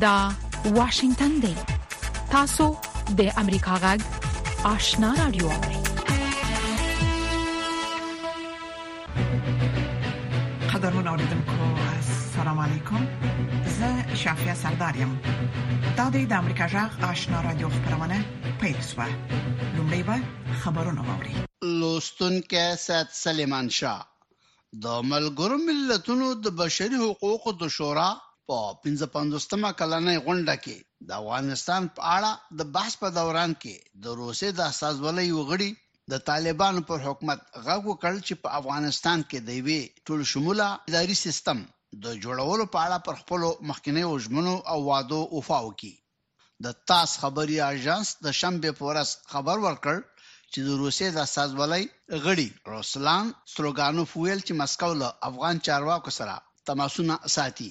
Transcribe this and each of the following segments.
دا واشنگتن دی تاسو د امریکا غږ آشنا رادیو قدرمن اوریدونکو السلام علیکم زه شافیا سردار یم دا د امریکا جغ آشنا رادیو خبرونه پیل شوه لومړی به خبرونه واوري لوستونکو سات سلیمان شاه د ملګرو ملتونو د بشري حقوقو د شورا په 55مه کلنۍ غونډه کې د افغانستان په اړه د بحث په دوران کې د روسیې د استازولۍ وغړي د طالبانو پر حکومت غږ وکړ چې په افغانستان کې د یوې ټول شموله اداري سیستم د جوړولو په اړه پر خپلو مخکینیو ژمنو او وعدو وفا وکړي. د تاس خبري اژانس د شنبې په ورځ خبر ورکړ چې د روسیې د استازولۍ غړي روسلان ستروګانوف وویل چې مسکو له افغان چارواکو سره تماسونه ساتي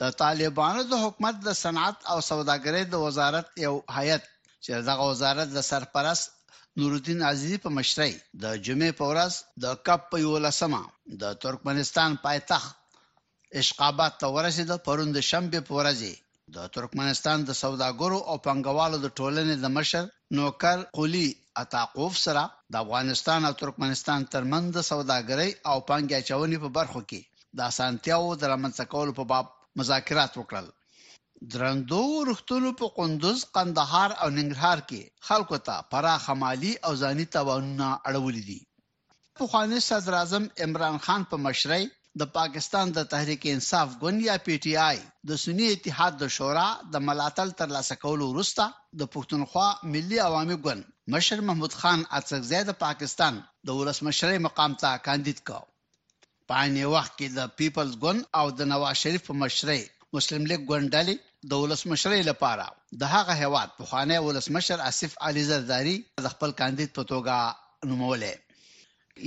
د طالبانو د حکومت د صنعت او سوداګرۍ د وزارت یو هیئت چې د دغه وزارت د سرپرست نورالدین عزیزي په مشرۍ د جمعې په ورځ د کب په یولسمه د ترکمنستان پایتخت اشقاباد ته ورسېده، پرون د شنبې په ورځ یې د ترکمنستان د سوداګرو او پانګوالو د ټولنې د مشر نوکر قلي عطاقوف سره د افغانستان او ترکمنستان ترمنځ د سوداګرۍ او پانګې اچونې په برخو کې د اسانتیاوو د رامنځته کولو په باب مذاکرات وکړل. درندو ورښتونو په قندوز، قندهار او ننګرهار کې خلکو ته پراخه مالي او ځاني تاوانونه اړولي دي. پخواني صدراعظم عمران خان په مشرۍ د پاکستان د تحریک انصاف ګوند یا پي ټي آی د سني اتحاد د شورا د ملاتړ ترلاسه کولو وروسته د پښتونخوا ملي عوامي ګوند مشر محمود خان اڅکزی د پاکستان د ولسمشرۍ مقام ته کاندید کړ. په عین وخت کې د پیپلز ګوند او د نواز شریف په مشرۍ مسلم لیګ ګوند ډلې د ولسمشرۍ لپاره د هغه هېواد پخوانی ولسمشر اصف علي زرداري د خپل کاندید په توګه نومولی.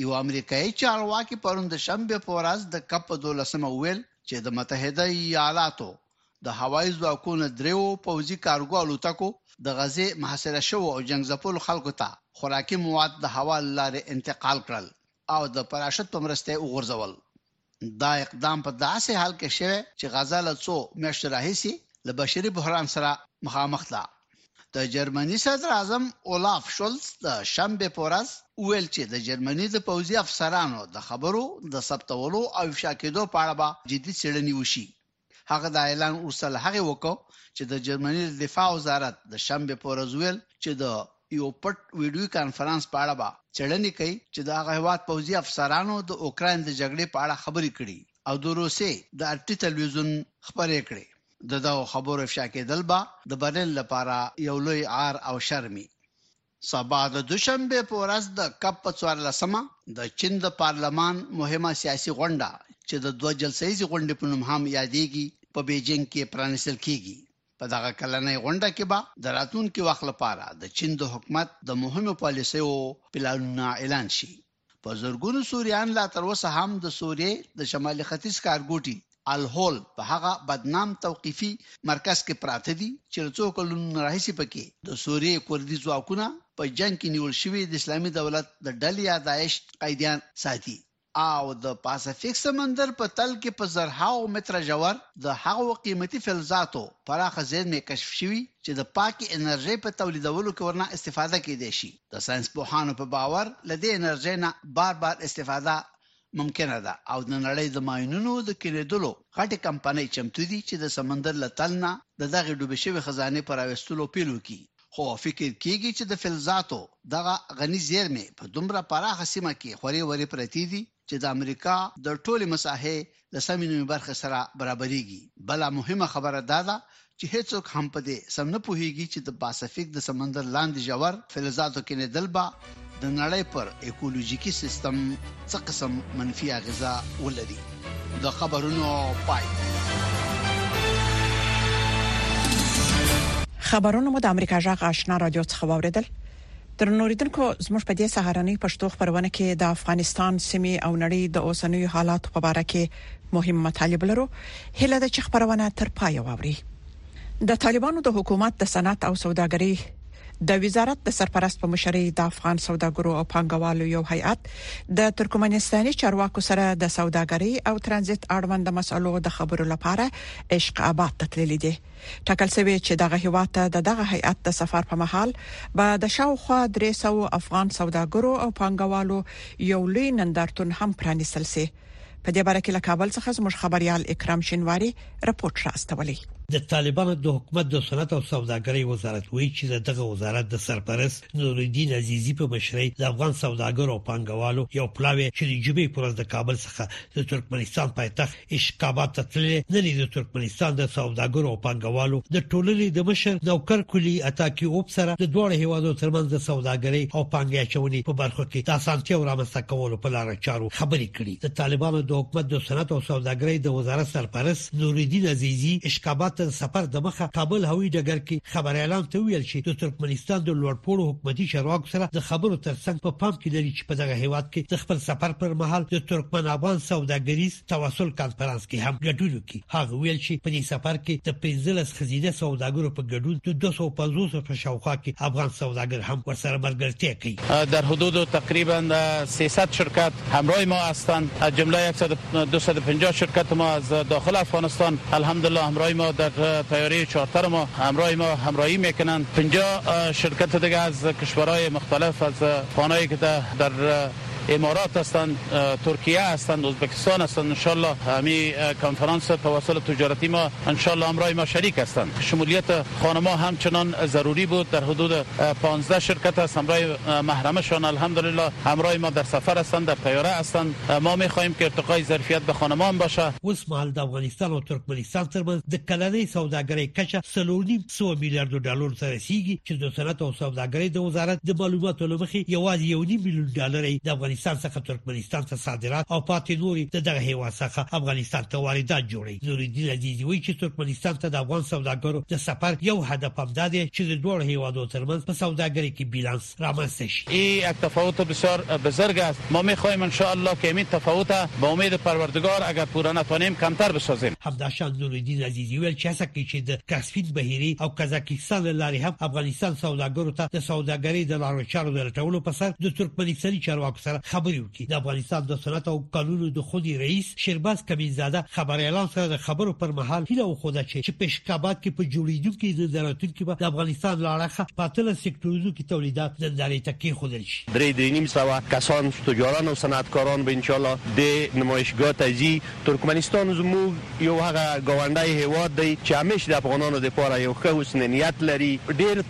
یوه امریکايي چارواکي پرون د شنبې په ورځ د کب په دولسمه وویل چې د متحده ایالاتو د هوایي ځواکونو دریو پوځي کارګو الوتکو د غزې محاصره شوو او جنګ ځپلو خلکو ته خوراکي مواد د هوا له لارې انتقال کړل. او د پراشوت په مرسته یې وغورځول. دا اقدام په داسې حال کې شوی چې غزه له څو میاشتو راهیسې له بشري بحران سره مخامخ ده. د جرمني صدراعظم اولاف شولز د شنبې په ورځ وویل چې د جرمني د پوځي افسرانو د خبرو د ثبتولو او افشا کېدو په اړه به جدي څېړنې وشي. هغه دا اعلان وروسته له هغې وکړ چې د جرمني د دفاع وزارت د شنبې په ورځ وویل چې د یو پټ ویډیوي کانفرانس په اړه به څېړنې کوي چې د هغه هېواد پوځي افسرانو د اوکراین د جګړې په اړه خبرې کړي او د روسیې د ارټي تلویزیون خپرې کړې. د دغو خبرو افشا کېدل به د برلین لپاره یو لوی عار او شرم وي. سبا د دوشنبې په ورځ د کب په څوارلسمه د چین د پارلمان مهمه سیاسي غونډه چې د دوه جلسهییزې غونډې په نوم هم یادېږي په بیجینګ کې پرانیستل کیږي په دغه کلنۍ غونډه کې به د راتلونکي وخت لپاره د چین د حکومت د مهمو پالیسیو پلانونه اعلان شي په زرګونو سوریان لا تر اوسه هم د سوریې د شمال ختیځ ښارګوټي الهول په هغه بدنام توقیفي مرکز کې پراته دي چې له څو کلونو راهیسې پکې د سوریې کوردي ځواکونه په جنګ کې نیول شوي د اسلامي دولت د ډلې یا داعش قیدیان ساتي او د پاسفیک سمندر په تل کې په زرهاو متره ژور د هغو قیمتي فلزاتو پراخه زیرمې کشف شوي چې د پاکې انرژۍ په تولیدولو کې ورنه استفاده کېدای شي د ساينسپوهانو په باور له دې انرژۍ نه بار بار استفاده ممکنه ده او د نړۍ د ماینونو د کینېدلو غټې کمپنۍ چمتو دي چې د سمندر له تل نه د دغې ډوبې شوې خزانې پر راویستلو پیل وکړي خو فکر کیږي چې د فلزاتو دغه غني زیرمې په دومره پراخه سیمه کې خورې ورې پرتې دي چې د امریکا د ټولې مساحې له سمې نیمې برخې سره برابرېږي. بله مهمه خبره دا ده چې هېڅوک هم په دې سم نه پوهېږي چې د پاسفیک د سمندر لاندې ژور فلزاتو کېنېدل به د نړۍ پر ایکولوژیکي سیستم څه قسم منفي اغېزه ولري. د خبرونو پای. خبرونه مو د امریکا جغ آشنا رادیو څخه واوریدل درنوریدونکو زموږ په دې سهارنۍ پښتو خبرونه کې د افغانستان سیمې او نړۍ د اوسنوي حالات په اړه کې مهم مطالب لرو هله د چ خبرونه تر پای ووري د طالبانو د حکومت د صنعت او سوداګرۍ د وزارت د سرپرست په مشرۍ د افغان سوداګرو او پنګوالو یو هیئت د ترکمنستاني چارواکو سره د سوداګرۍ او ترانزیت اړوند مسلو د خبرو لپاره عشق آباد ته تللی دی ټاکل شوې چې دغه هیواد ته د دغه هیئت د سفر په مهال به د شاوخوا 300 افغان سوداګرو او پانګوالو یو لوی نندارتون هم پرانیستل شي په دې باره کې له کابل څخه زموږ خبريال اکرام شینواری رپورټ را استولی د طالبانو د حکومت د صنعت او سوداګرۍ وزارت وایي چې دغه وزارت د سرپرست نورالدین عزیزي په مشرۍ د افغان سوداګرو او پانګوالو یو پلاوی چې د جمعې پر ورځ د کابل څخه د ترکمنستان پایتخت عشق آباد ته تللې نن د ترکمنستان د سوداګرو او پانګوالو د ټولنې د مشر نوکر کلی اتاکي اوب سره د دوه هیوادو ترمنځ د سوداګرۍ او پانګې اچونې په برخو کې د اسانتیو رامنځته کولو په لار چارو خبرې کړي د طالبانو د حکومت د صنعت او سوداګرۍ د وزارت سرپرست نورالدین عزیزي عشق آباد ته سفر د مخه کابل هوایي ډګر کې خبر اعلان ته ویل چې د ترکمنستان د لوړپوړو حکومتي چارواکو سره د خبرو ترڅنګ په پام کې لري په دغه هیواد کې د خپل سفر پر مهال د ترکمن افغان سوداګریز تواصل کانفرنس کې هم ګډون وکړي هغه ویل چې په دې سفر کې د 15 خزینه سوداګرو په ګډون د 250 په شاوخوا کې افغان سوداګر هم ورسره ملګرتیا کوي در حدود تقریبا 300 شرکت همراه ما هستند از جمله 150 دوه سوه او پنجاه شرکت ما از داخل افغانستان الحمدالله همراهی ما در طیاره چارتر ما همراه ما همراهی میکنند پنجاه شرکت دیگه از کشورهای مختلف از خانایی که در امارات هستند ترکیه هستند ازبکستان هستند ان شاءالله همی کنفرانس تواصل تجارتی ما ان شاءالله همراه ما شریک هستند شمولیت خانما همچنان ضروری بود در حدود 15 شرکت است همراه محرمشان الحمدلله همراه ما در سفر هستند در طیاره هستند ما میخواهیم که ارتقای ظرفیت به خانمان باشه. اوسمهال د افغانستان او ترکمنستان ترمنځ د کلنۍ سوداګرۍ کچه څلور نیم سوه میلیاردو ډالرو ته رسېږي چې د صنعت او سوداګرۍ د وزارت د معلوماتو له مخې یوازې یو نیم میلیون ډالر یې د افغانستان څخه ترکمنستان ته صادرات او پاتې نور یې د دغه هېواد څخه افغانستان ته واردات جوړوي. نورالدین عزیزي وایي چې ترکمنستان ته د افغان سوداګرو د سفر یو هدف همدا دی چې د دواړو هېوادو ترمنځ په سوداګرۍ کې بیلانس رامنځته شي. ای یک تفاوت بسیار بزرگ است ما میخواهیم ان شاء الله که امین تفاوت به امید پروردگار اگر پورا نتوانیم کمتر بسازیم. همداشان نورالدین عزیزی ویل چې هڅه کوي چې د کسپین بحیرې او قزاقستان له لارې هم افغانستان سوداګرو ته د سوداګرۍ د لارو چارو د لټولو په سر د ترکمنستاني چارواکو سره خبرې وکړي. کې د افغانستان د صنعت او کانونو د خودي رئیس شیرباز کمینزاده خبریالان سره د خبرو پر مهال هیله وښوده چې چې په شکابات کې په جوړیدونکو نندارتون کې به د افغانستان له اړخه په اتلس سکتورونو کې تولیدات نندارې ته کېښودل شي درې درې نیم سوه کسان تجاران او صنعتکاران به انشاءالله د نمایشګاه ته ځي ترکمنستان زموږ یو هغه ګاونډی هیواد دی چې همیش د افغانانو لپاره یو ښه حسن نیت لري ډیر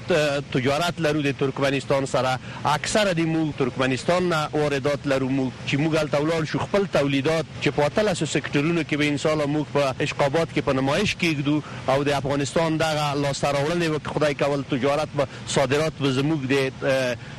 تجارت لرو د ترکمنستان سره اکثره دی موږ ترکمنستان نه واردات لرو موږ چی موږ هلته ولاړ شو خپل تولیدات چی په اتلسو سکتورونو کی به انسالا موږ په عشقاباد کی په نمایش کیږدو او د افغانستان دغه لاسته راوړنی به که خدای کول تجارت به صادرات به زموږ د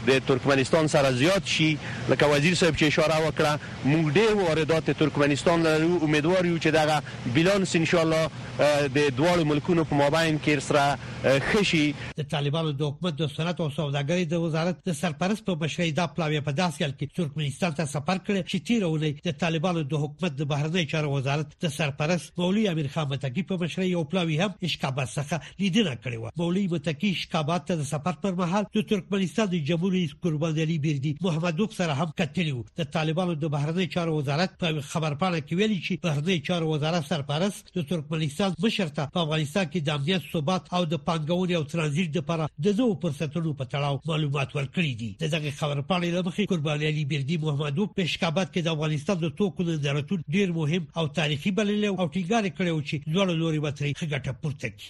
د ترکمنستان سره زیات شی لکه وزیر صاحب چی اشاره وکړه موږ ډیر واردات ترکمنستان لرو امیدوار یو چی دغه بیلانس انشالا د دواړو ملکونو په مابین کی سره ښه شي. د طالبانو د حکومت د صنعت او سوداګرۍ د وزارت د سرپرست په مشرۍ دا پلاوی په داسې حال کې ترکمنستان ته سفر کړی چې تېره اونۍ د طالبانو د حکومت د بهرنیو چارو وزارت د سرپرست مولوي امیرخان متقي په مشرۍ یو پلاوی هم اشکاباد څخه لیدنه کړې وه. مولوي متقي اشکاباد ته د سفر پر مهال د ترکمنستان د جمهور رئیس قربان علي بیردي محمدوف سره هم کتلي وو. د طالبانو د بهرنیو چارو وزارت په خبرپاڼه کې ویلي چې بهرنیو چارو وزارت سرپرست د ترکمنستان مشر ته په افغانستان کې د امنیت، ثبات او د پانګونې او ترانزیټ لپاره د نوو فرصتونو په تړاو معلومات ورکړي دي. د دغې خبرپاڼې له مخې قربان علي بیردي محمدوف په اشکاباد کې د افغانستان د توکو نندارتون ډیر مهم او تاریخي بللی او ټینګار یې کړی و چې دواړه لوري به ترې ښه ګټه پورته کړي.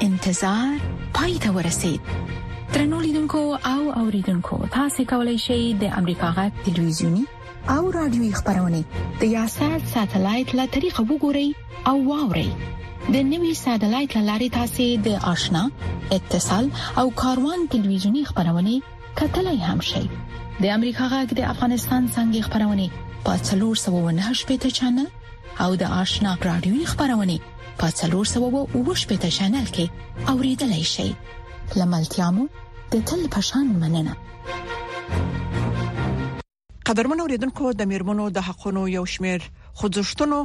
انتظار پای ته ورسید ترنو لیدونکو او اوریدونکو تاسو کولی شئ د امریکا غا ټلویزیونی او رادیوي خبرونه د یاسات ساتلایت له طریقو وګورئ او واورئ د نوي ساتلایت لارې تاسو د آشنا اتصال او کاروان ټلویزیونی خبرونه کتلای هم شئ د امریکا غږ د افغانستان څنګه خبرونه په 398 چنل او د آشنا رادیوي خبرونه په 390 چینل کې اوریدلای شئ لملتيامو د تل پشان مننه قدرمن اوریدونکو د میرمنو د حقونو یو شمیر خوځښتونو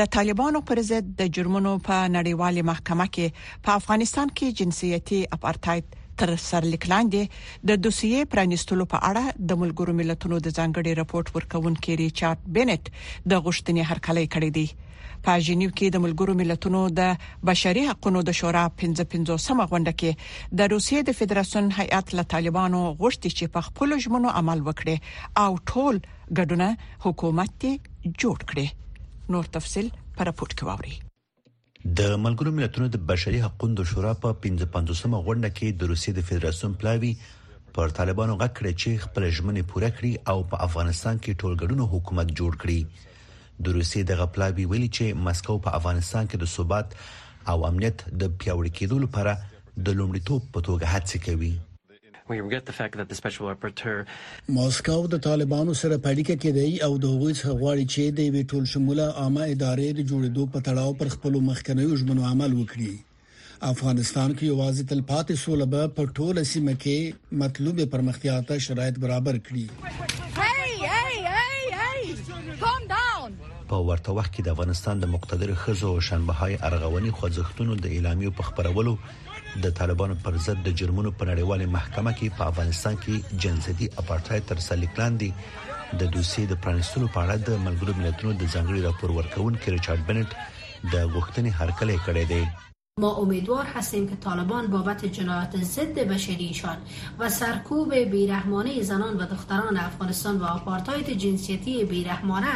د طالبانو پر ضد د جرمونو په نړیوالې محکمه کې په افغانستان کې جنسيتي اپارتاید تر سرلیک لاندې د دوسیې پرانیستلو په اړه د ملګرو ملتونو د ځانګړي رپورټ ورکونکي ریچارډ بنت د غوښتنې هرکلی کړی دی په جنیو کې د ملګرو ملتونو د بشري حقوقو د شورا 1550مه غونډه کې د روسیې د فدراسیون هیئت له طالبانو غوښتي چې په خپل ژمنو عمل وکړي او ټول ګډونه حکومت جوړ کړي نور تفصيل پر راپورټ کې ووري د ملګرو ملتونو د بشري حقوقو شورا په 55مه غونډه کې د روسیې د فدراسیون پلاوی پر طالبانو غږ کړی چې خپل ژمنې پوره کړي او په افغانستان کې ټولګډونو حکومت جوړ کړي د روسیې دغه پلاوی ویلي چې مسکو په افغانستان کې د ثبات او امنیت د پیاوړي کېدو لپاره د لومړیتوب په توګه هڅې کوي ماسکو د طالبانو سره په اړیکه کې دی او د هغوی څخه غواړي چې د یوې ټول شموله عامه ادارې د جوړېدو په تړاو پر خپلو مخکنیو ژمنو عمل وکړي افغانستان کې یوازې تلپاتې سوله به په ټوله سیمه کې مطلوبه پرمختیا ته شرایط برابر کړي په ورته وخت کې د افغانستان د مقتدر خزو او شنبهای ارغونی خوځښتونو د اعلامیو په خبرولو د طالبانو پر ضد د جرمونو په نړیوالې محکمه کې په افغانستان کې جنسيتي اپارټاید تر سرلیک لاندې د دوسیې د پرانیستلو په اړه د ملګرو ملتونو د ځانګړي راپور ورکوونکي ریچارډ بنټ د غوښتنې هرکلی کړی دی ما امیدوار هستیم که طالبان بابت جنایات ضد بشریشان و سرکوب بیرحمانه زنان و دختران افغانستان و آپارتاید جنسیتی بیرحمانه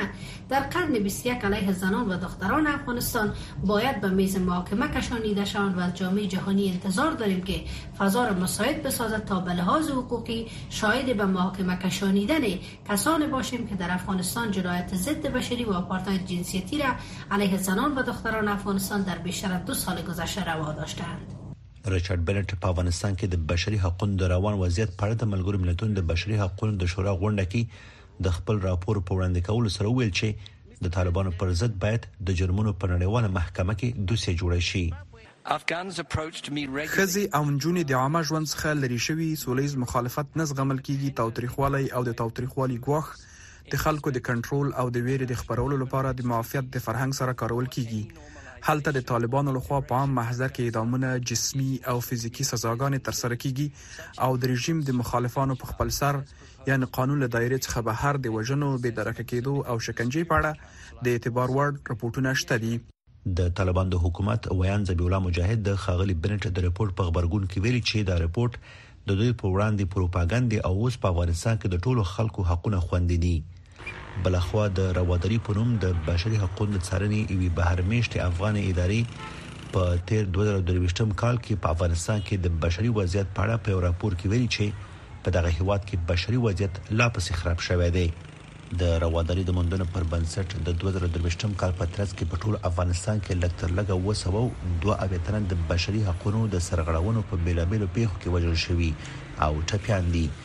در قرن بیست یک علیه زنان و دختران افغانستان باید به میز محاکمه کشانیده شوند و از جامعه جهانی انتظار داریم که فضا را مساعد بسازد تا به لحاظ حقوقی شاهد به محاکمه کشانیدن کسان باشیم که در افغانستان جنایت ضد بشری و آپارتاید جنسیتی را علیه زنان و دختران افغانستان در بیشتر از دو سال گذشته روا داشتهاند. ریچارد بنټ په افغانستان کې د بشري حقونو د روان وضعیت په اړه د ملګرو ملتونو د بشري حقونو د شورا غونډه کې د خپل راپور په وړاندې کولو سره ویل چې د طالبانو پر ضد باید د جرمونو په نړیواله محکمه کې دوسیه جوړه شي ښځې او نجونې د عامه ژوند څخه لرې شوي، سولهییز مخالفت نه زغمل کېږي، تاوتریخوالی او د تاوتریخوالي ګواښ د خلکو د کنټرول او د وېرې د خپرولو لپاره د معافیت د فرهنګ سره کارول کېږي. هلته د طالبانو لخوا په عام محضر کې اعدامونه، جسمي او فزیکي سزاګانې ترسره کېږي او د رژیم د مخالفانو په خپلسر یعنې قانون له دایرې څخه بهر د وژنو، بې درکه کېدو او شکنجې په اړه د اعتبار وړ رپوټونه شته دي. د طالبانو د حکومت ویاند ذبیح الله مجاهد د ښاغلي بنټ د رپوټ په غبرګون کې ویلي چې دا رپوټ د دوی په وړاندې پروپاګند دی او اوس په افغانستان کې د ټولو خلکو حقونه خوندي دي. بلخوا د رواداري په نوم د بشري حقونو د څارنې یوې بهرمېشتې افغانې ادارې په تېر 2023 کال کې په افغانستان کې د بشري وضعیت په اړه په یو راپور کې ویلي چې په دغه هیواد کې بشري وضعیت لا پسې خراب شوی دی. د رواداري د موندنو پر بنسټ د 2023 کال په ترڅ کې په ټول افغانستان کې لږ تر لږه اووه سوه او دوه اویا تنه د بشري حقونو د سرغړونو په بېلابېلو پېښو کې وژل شوي او ټپیان دي.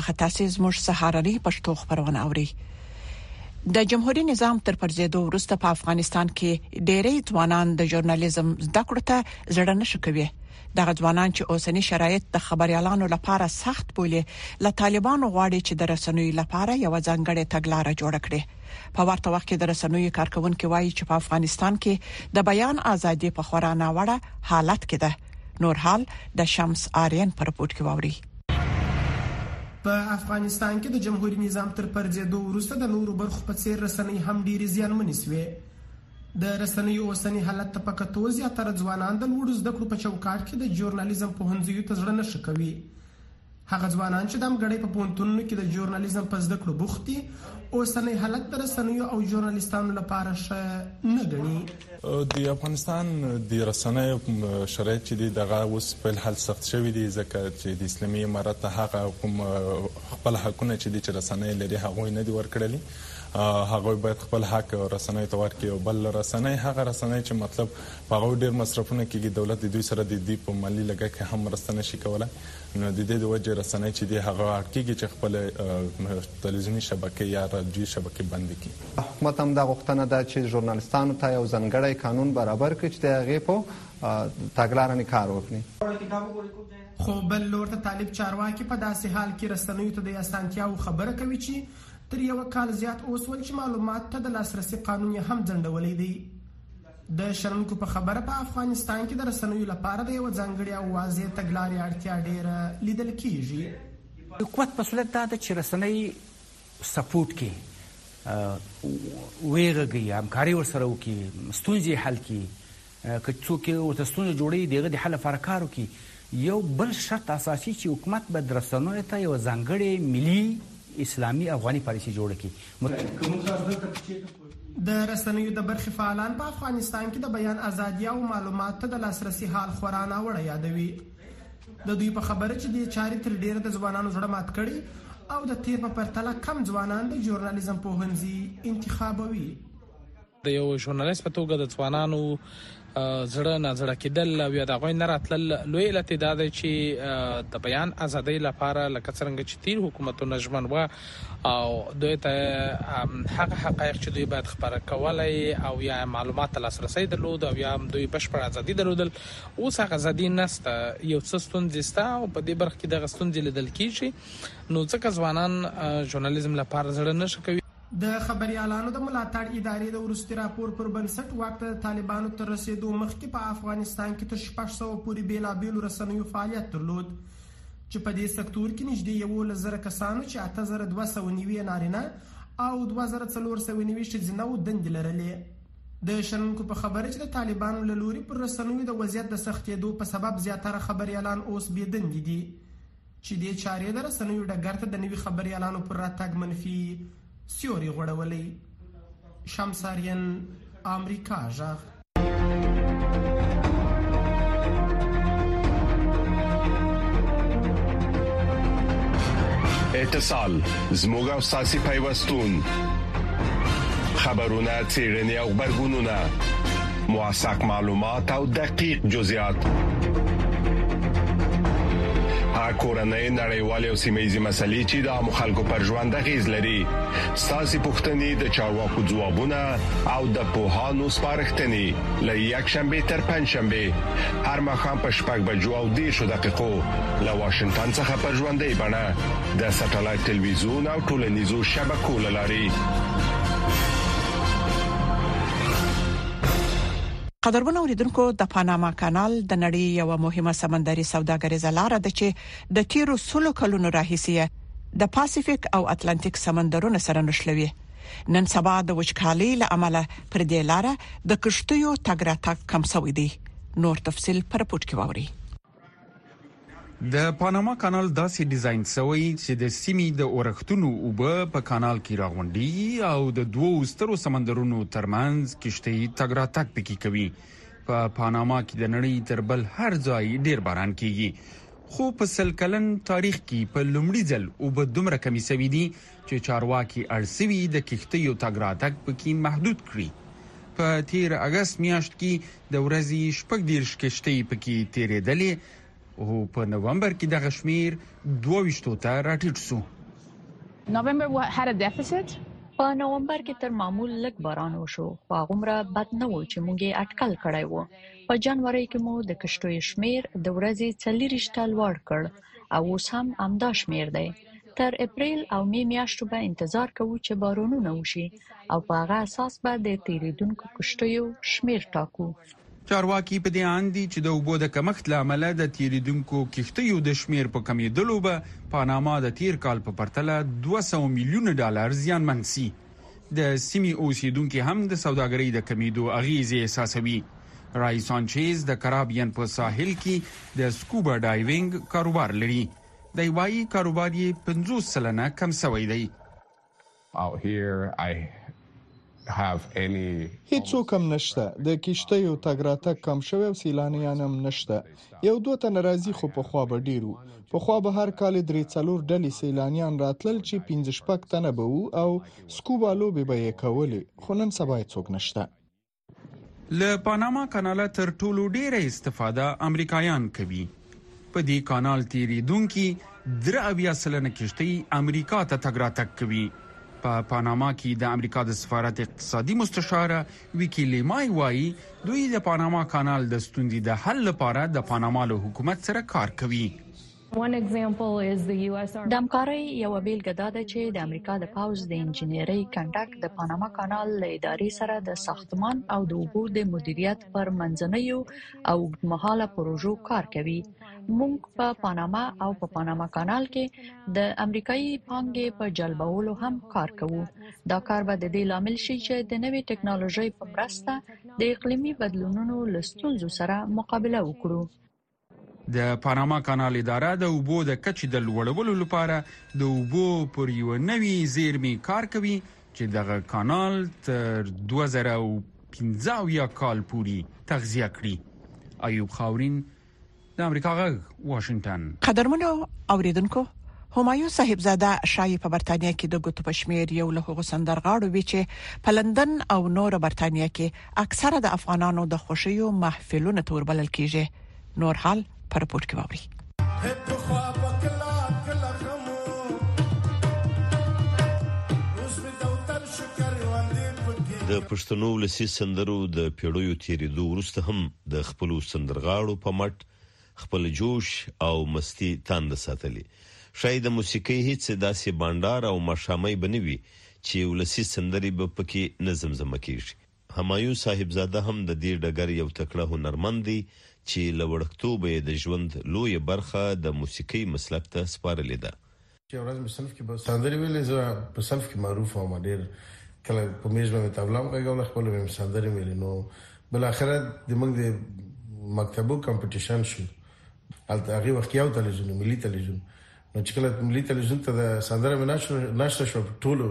تاسو زموږ سهارنۍ پښتو خبرونه اورئ د جمهوریت نظام تر پرځېدو وروسته په افغانستان کې ډېری ځوانان د ژورنالیزم زده کړو ته زړه نه شکوي دغه ځوانان چې اوسنی شرایط د خبريالانو لپاره سخت بولي له طالبانو غواړي چې د رسنوي لپاره یو ځانګړی تګلارې جوړ کړي په ورته وخت کې د رسنوي کارکونکو وایي چې په افغانستان کې د بیان ازادي په خورا ناوړه حالت کې ده نور حال د شمس آرین پر رپورت کې ووري په افغانستان کې د جمهوریت نظام تر پرځېدو وروسته د نورو برخو په څیر رسنۍ هم ډېرې زیانمنې شوې د رسنیو اوسنی حالت ته په کتو زیاتره ځوانان د لوړو زده کړو په چوکاټ کې د ژورنالیزم پوهنځیو ته زړه نه ښه کوي هغه ځوانان چې د امګړۍ په پوهنتونونو کې د ژورنالیزم په زده کړو بوخت دي اوسنی حالت د رسنیو او ژورنالیستانو لپاره ښه نه ګڼي د افغانستان د رسنیو شرایط چې دي دغه اوس په الحال سخت شوي دي ځکه چې د اسلامي امارت ته هغه کوم خپل حقونه چې دي چې رسنۍ لري هغوی نه دي ورکړلي هغوی باید خپل حق رسنۍ ته ورکړي او بل رسنۍ هغه رسنۍ چې مطلب په هغوی ډیر مصرفونه کیږي دولت د دوی سره د دوی په مالي لګښت کې هم مرسته نشي کولای نو د دې د وجې رسنۍ چې دي هغه اړ کېږي چې خپلې تلویزیوني شبکې یا رادیویي شبکې بندې کړي. د حکومت هم دا غوښتنه ده چې ژورنالستانو ته یو ځانګړی قانون برابر کړي چې د هغې په تګلارنې کار وکړي. خو بل لور ته طالب چارواکي په داسې حال کې رسنیو ته د اسانتیاوو خبره کوي چې تر یوه کال زیات اوسول چې معلوماتو ته د لاسرسي قانون یې هم ځنډولی دی. د شنونکو په خبره په افغانستان کې د رسنیو لپاره د یو ځانګړي او واضح تګلارې اړتیا ډیره لیدل کیږي د قوت په صورت دا ده چې رسنۍ سپورټ کې ویرګي همکاري ورسره وکي ستونزې حل کړي که څوک ورته ستونزه جوړي دغه د حل لپاره کار وکړي یو بل شرط اساسي چې حکومت به درسنوي ته یو ځانګړي ملي اسلامي افغاني پالیسي جوړه کړي د رسنیو د برخې فعالان په افغانستان کې د بیان ازادي او معلوماتو ته د لاسرسي حال خورا ناوړه یادوي. د دوی په خبره چې دې چارې تر ډېره د ځوانانو زړه مات کړي او د تېر په پرتله کم ځوانان د ژورنالیزم پوهنځي انتخابوي. د یو ژورنالیست په توګه د ځوانانو زړه نازړه کېدل او یا د غوي نه راتلل لوی علت دا دی چې د بیان ازادۍ لپاره لکه څنګه چې تیر حکومتونه ژمن و او دوی ته هغه حقایق چې دوی باید خبره کولای او یا معلومات لاسرسي درلود او یا هم دوی بشپړ ازادي درلودل اوس هغه ازادي نسته یو څه ستونزې سته او په دې برخه کې د غستونځې لیدل کیږي نو ځکه ځوانان ژورنالیزم لپاره زړه نشي کوي د خبریالانو د ملاتړ ادارې د وروستي راپور پر بنسټ واک ته د طالبانو تر رسېدو مخکې په افغانستان کې تر شپږ سوه پورې بېلابېلو رسنیو فعالیت درلود چې په دې سکتور کې نږدې یولس زره کسانو چې اته زره دوه سوه نوي نارینه او دوه زره څلور سوه نوي ښځینه و دندې لرلې د شنونکو په خبره چې د طالبانو له لوري پر رسنیو د وضعیت د سختېدو په سبب زیاتره خبریالان اوس بې دندې دي چې دې چارې د رسنیو ډګر ته د نوي خبریالانو پر راتګ منفي سیوري غوړولی شمساریان امریکا ژغ اتصال زموږ او ساسي پیوستون خبرونه چیرنی او خبرګونونه موثق معلومات او دقیق جزئیات کورنۍ نړیوالې او سیمېزي مسلې چې د عام خلکو پر ژوند غیز لري ساسي پښتنې د چارواکو ځوابونه او د پوهانو سپارښتنې لې یک شنبه تر پنځ شنبه هر مخام په شپږ بجو او دې شو دقیقو له واشنگټن څخه پر ژوندې بڼه د سټلایټ ټلویزیون او ټولنیزو شبکو لاري قدرمن اوریدونکو د پاناما کانال د نړۍ یو مهمه سمندري سوداګریزه لار ده چې د تیرو سلو کلونو راهیسې د پاسفیک او اتلانتیک سمندرونو سره نښلوي نن سبا د وچکالۍ له امله پر دې لار د کشتیو تګ راتګ کم شوی دی نور تفصيل پر پورت کې ووري د پاناما کانال داسې ډیزاین سوی چې د سیمې د اورښتونو اوبه په کانال کې راغونډیږي او د دوو سترو سمندرونو ترمنځ کشتۍ تګ راتګ پکې کوي په پاناما کې د نړۍ تر بل هر ځای ډیر باران کیږي خو په سل کلن تاریخ کې په لومړي ځل اوبه دومره کمی سوي دي چې چارواکي اړ سوي د کښتیو تګ راتګ پکې محدود کړي. په تیر اګست میاشت کې د ورځې شپږ دېرش کښتۍ پکې تیریدلې او په نومبر کې دغه شمیر دوه ویشتو ته راټیټ سو. په نومبر کې تر معمول لږ باران وشو خو هغومره بد نه وو چې موږ یې اټکل کړی وو. په جنورۍ کې مو د کښتیو شمیر د ورځې څلوریشت ته لوړ کړ او اوس هم همدا شمېر دی. تر اپرېل او مې میاشتو به انتظار کوو چې بارانونه وشي او په هغه اساس به د تېرېدونکو کښتیو شمېر ټاکو. چارواکي په دې اند دي چې د اوبو د کمښت له امله د تېرېدونکو کښتیو د شمېر په کمېدلو به پاناما د تېر کال په پرتله دوه سوه میلیون ډالر زیانمن شي. د سیمې اوسیدونکي هم د سوداګرۍ د کمیدو اغیزې احساسوي. رای سانچیز د کرابین په ساحل کې د سکوبا ډایوینګ کاروبار لري. دی وایي کاروبار یې پنځوس سلنه کم شوی دی. هیڅوک هم نشته، د کښتیو تګ راتګ کم شوی او سیلانیان هم نشته. یو دوه تنه راځي خو پخوا به ډېر وو. پخوا به هر کال درې څلور ډلې سیلانیان راتلل چې پنځه شپږ تنه به وو او سکوبا لوبې به یې کولې، خو نن سبا یې څوک نشته. له پاناما کاناله تر ټولو ډېره استفاده امریکایان کوي. په دې کانال تېرېدونکي درې اویا سلنه کښتۍ امریکا ته تګ راتګ کوي. په پاناما کې د امریکا د سفارت اقتصادي مستشاره ویکي لیمای وايي، دوی د پاناما کانال د ستونزې د حل لپاره د پاناما له حکومت سره کار کوي. د همکارۍ یوه بیلګه دا ده چې د امریکا د پوځ د انجنیرۍ کنډک د پاناما کانال له ادارې سره د ساختمان او د اوبو د مدیریت پر منځنیو او اوږدمهاله پروژو کار کوي. موږ په پاناما او په پاناما کانال کې د امریکايي پانګې په جلبولو هم کار کوو. دا کار به د دې لامل شي چې د نوې ټکنالوژۍ په مرسته د اقلیمي بدلونونو له ستونزو سره مقابله وکړو. د پاناما کانال اداره د اوبو د کچې د لوړولو لپاره د اوبو پر یو نوي زیرمې کار کوي چې دغه کانال تر 2015 کال پورې تغذیه کړي ایوب خاورین د امریکا غږ واشنگټن قدرمنو اوریدونکو همایو صاحبزاده شای په برتانیا کې د ګوتو پښمیر یو له هغو سندرغاړو وی چې په لندن او نور برتانیا کې اکثره د افغانانو د خوشیو محفلونو تور بلل کیږي نور حال پر رپورت کې ووري د پښتنو ولسی سندرو د پیړیو تیریدو وروسته هم د خپلو سندرغاړو په مټ خپل جوش او مستي تانده ساتلې. ښايي د موسيقۍ هيڅ داسې بانډار او ماښامۍ به نه وي چې ولسي سندرې به پکې نه زمزمه کېږي. همايون صاحبزاده هم د دې ډګر يو تکړه هنرمند دی چې له وړکتوبه يې د ژوند لويه برخه د موسيقۍ مسلک ته سپارلې ده. چې ورځ مې صنف کې به سندرې ویلې زه په صنف کې معروف وم ډیر کله په میز باندې تابلام غږول خپل مې سندرې ویلې نو بل اخره د موږ د مکتبو کمپټیشن شو هلته هغه وخت یو تلویزیون ملي تلویزیون نو چې کله ملي تلویزیون ته د سندره مې نشر نشر شو ټولو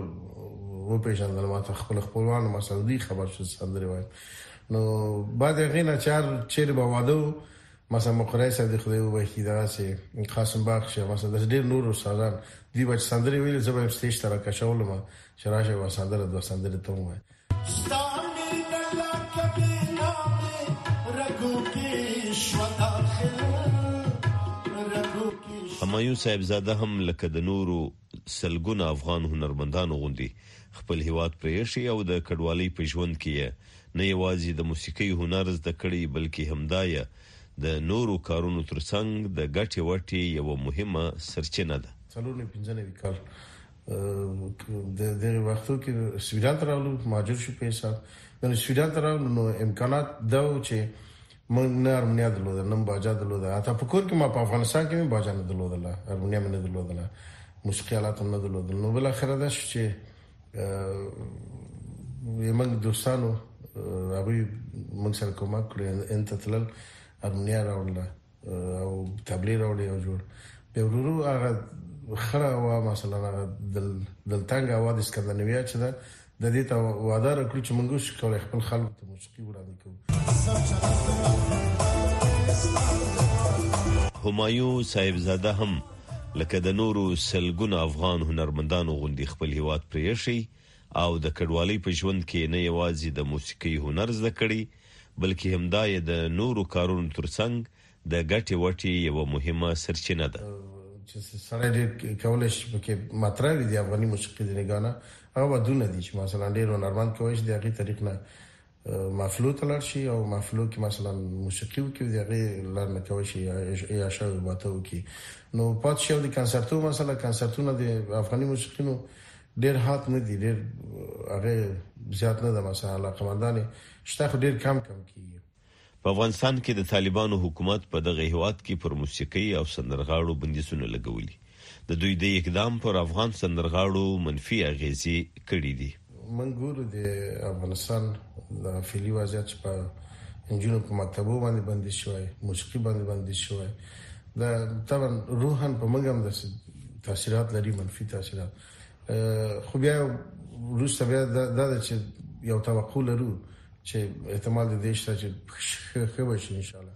و پیژندل ما ته خپل خپلوان ما سعودي خبر شو سندره وایم نو بعد هغه نه چار چیر به واده مثلا مقرای صاحب د خدای وبخښي دا سه قاسم باغ شه مثلا د ډیر نور استادان دی بچ سندري ویل زبر سټیج تر کا شول ما شراشه و سندره د سندره ته وای همایون صاحب زاده هم لکه د نورو سلګونه افغان هنرمندانو غوندي خپل هیواد پرېښی او د کډوالۍ په ژوند کې یې نه یوازې د موسیقۍ هنر زده کړی بلکې همدا یې د نورو کارونو ترڅنګ د ګټې وټې یوه مهمه سرچینه ده. څلور نوي پنځه نوي کال د دغه وختو کې سویډن ته راغلو مهاجر شو په حساب یعنی سویډن ته راغلو نو امکانات دا و چې موږ نه ارمنیا درلوده نه باجا درلوده حتی په کور کې ما په افغانستان کې مې باجا نه درلودله ارمنیا مې نه درلودله موسیقي آلات هم نه درلودل نو بل اخر دا شو چې یمن دوستانو هغه موږ سره کومک کړی ان تتلل ارمنیا راوړل او تبلیغ راوړل او جوړ به ورورو هغه خره وا مثلا دل دلتنګ هوا د اسکندناویا چې دا د دې ته وعده راکړو چې موږ شي کولای خپل خلکو ته موسیقي وړاندې کوو همایو صاحب زاده هم لکه د نورو سلګونو افغان هنرمندانو غوندي خپل هیواد پریشي او د کډوالۍ په ژوند کې نه یوازې د موسیقي هنر زده کړي بلکې همدا یې د نورو کارونو ترڅنګ د ګټې وټې یوه مهمه سرچینه ده. چې سړی ډېر کولای شي پکې مطرح وي د افغاني موسیقي د نګاه نه هغه ودونه دي چې مثلا ډېر هنرمند کوی شي د هغې طریق نه محفلو ته لاړ شي او محفلو کې مثلا موسیقي وکړي د هغې لار نه کوی شي یا شاو باته وکړي نو پات شي او د کنسرتو مثلا کنسرتونه د افغاني موسیقینو ډېر هات نه دي ډېر هغه زیات نه ده مثلا علاقمندان شته خو ډېر کم کم کیږي په افغانستان کې د طالبانو حکومت په دغه هېواد کې پر موسیقۍ او سندرغاړو بندیزونه لګولي. د دوی دې اقدام پر افغان سندرغاړو منفي اغېزې کړي دي. موږ ګورو د افغانستان دا فعلي وضعیت چې په نجونو په مکتبو باندې بندیز شوی، موسیقي باندې بندیز شوی، دا طبعا روحاً په موږ هم داسې تاثیرات لري، منفي تاثیرات. خو بیا روسته بیا دا د چې یو توقع لرو چې احتمال د دې شته چې ښه وشي ان شاء الله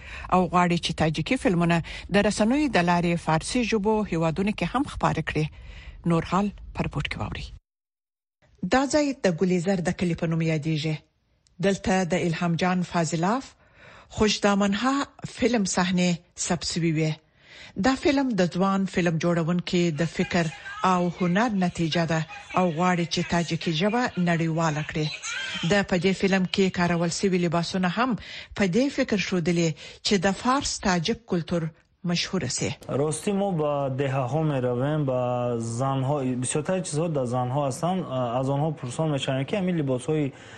او غواړي چې تاجکي فلمونه د رسنوي د لارې فارسي ژبو هیوادونو کې هم خپاره کړي نور حال پر رپورت کې واوري دا ځای د ګلیزر د کلی په نوم یادېږي دلته د الهام جان فاضلاف خوشدامنها فلم صحنه ثبت شوی وي دا فلم د ځوان فلم جوړونکي د فکر او هنر نتیجه ده او غواړي چې تاجکي ژبه نړیواله کړي. د په دې فلم کې کارول شوي لباسونه هم په دې فکر ښودلي چې د فارس تاجک کلتور مشهور شي. راستی ما به دهها می رویم و زنها بسیاتر چیزها در زنها هستند از آنها پرسان می شویم که همین لباسهای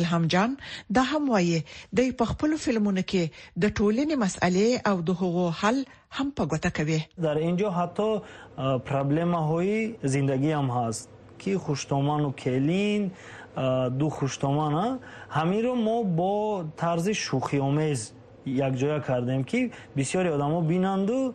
الهام جان دا هم وایي دی په خپل فلمونو کې د ټولنې مسئلې او د هغو حل هم په ګوته کوي در اینجا حتی پرابلم های زندگی هم هست که خوشتامان و کلین دو خوشتامان همی رو ما با طرز شوخی آمیز یک جای کردیم که بسیاری آدم ها بینند و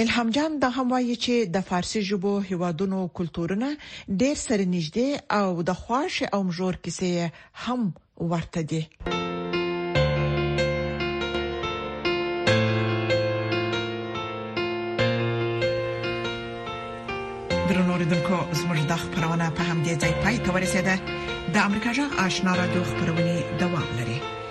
الهام جان دا هم وايي چې د فارسي ژبو هیوادونو کلتورونه ډیر سره نږدې او د خواښې او مژور کیسې هم ورته دي. درنوریدونکو زموږ د خبرونه په همدې ځای پای ته ورسیده د امریکا جغ آشنا را دوه خبرونه دوام لري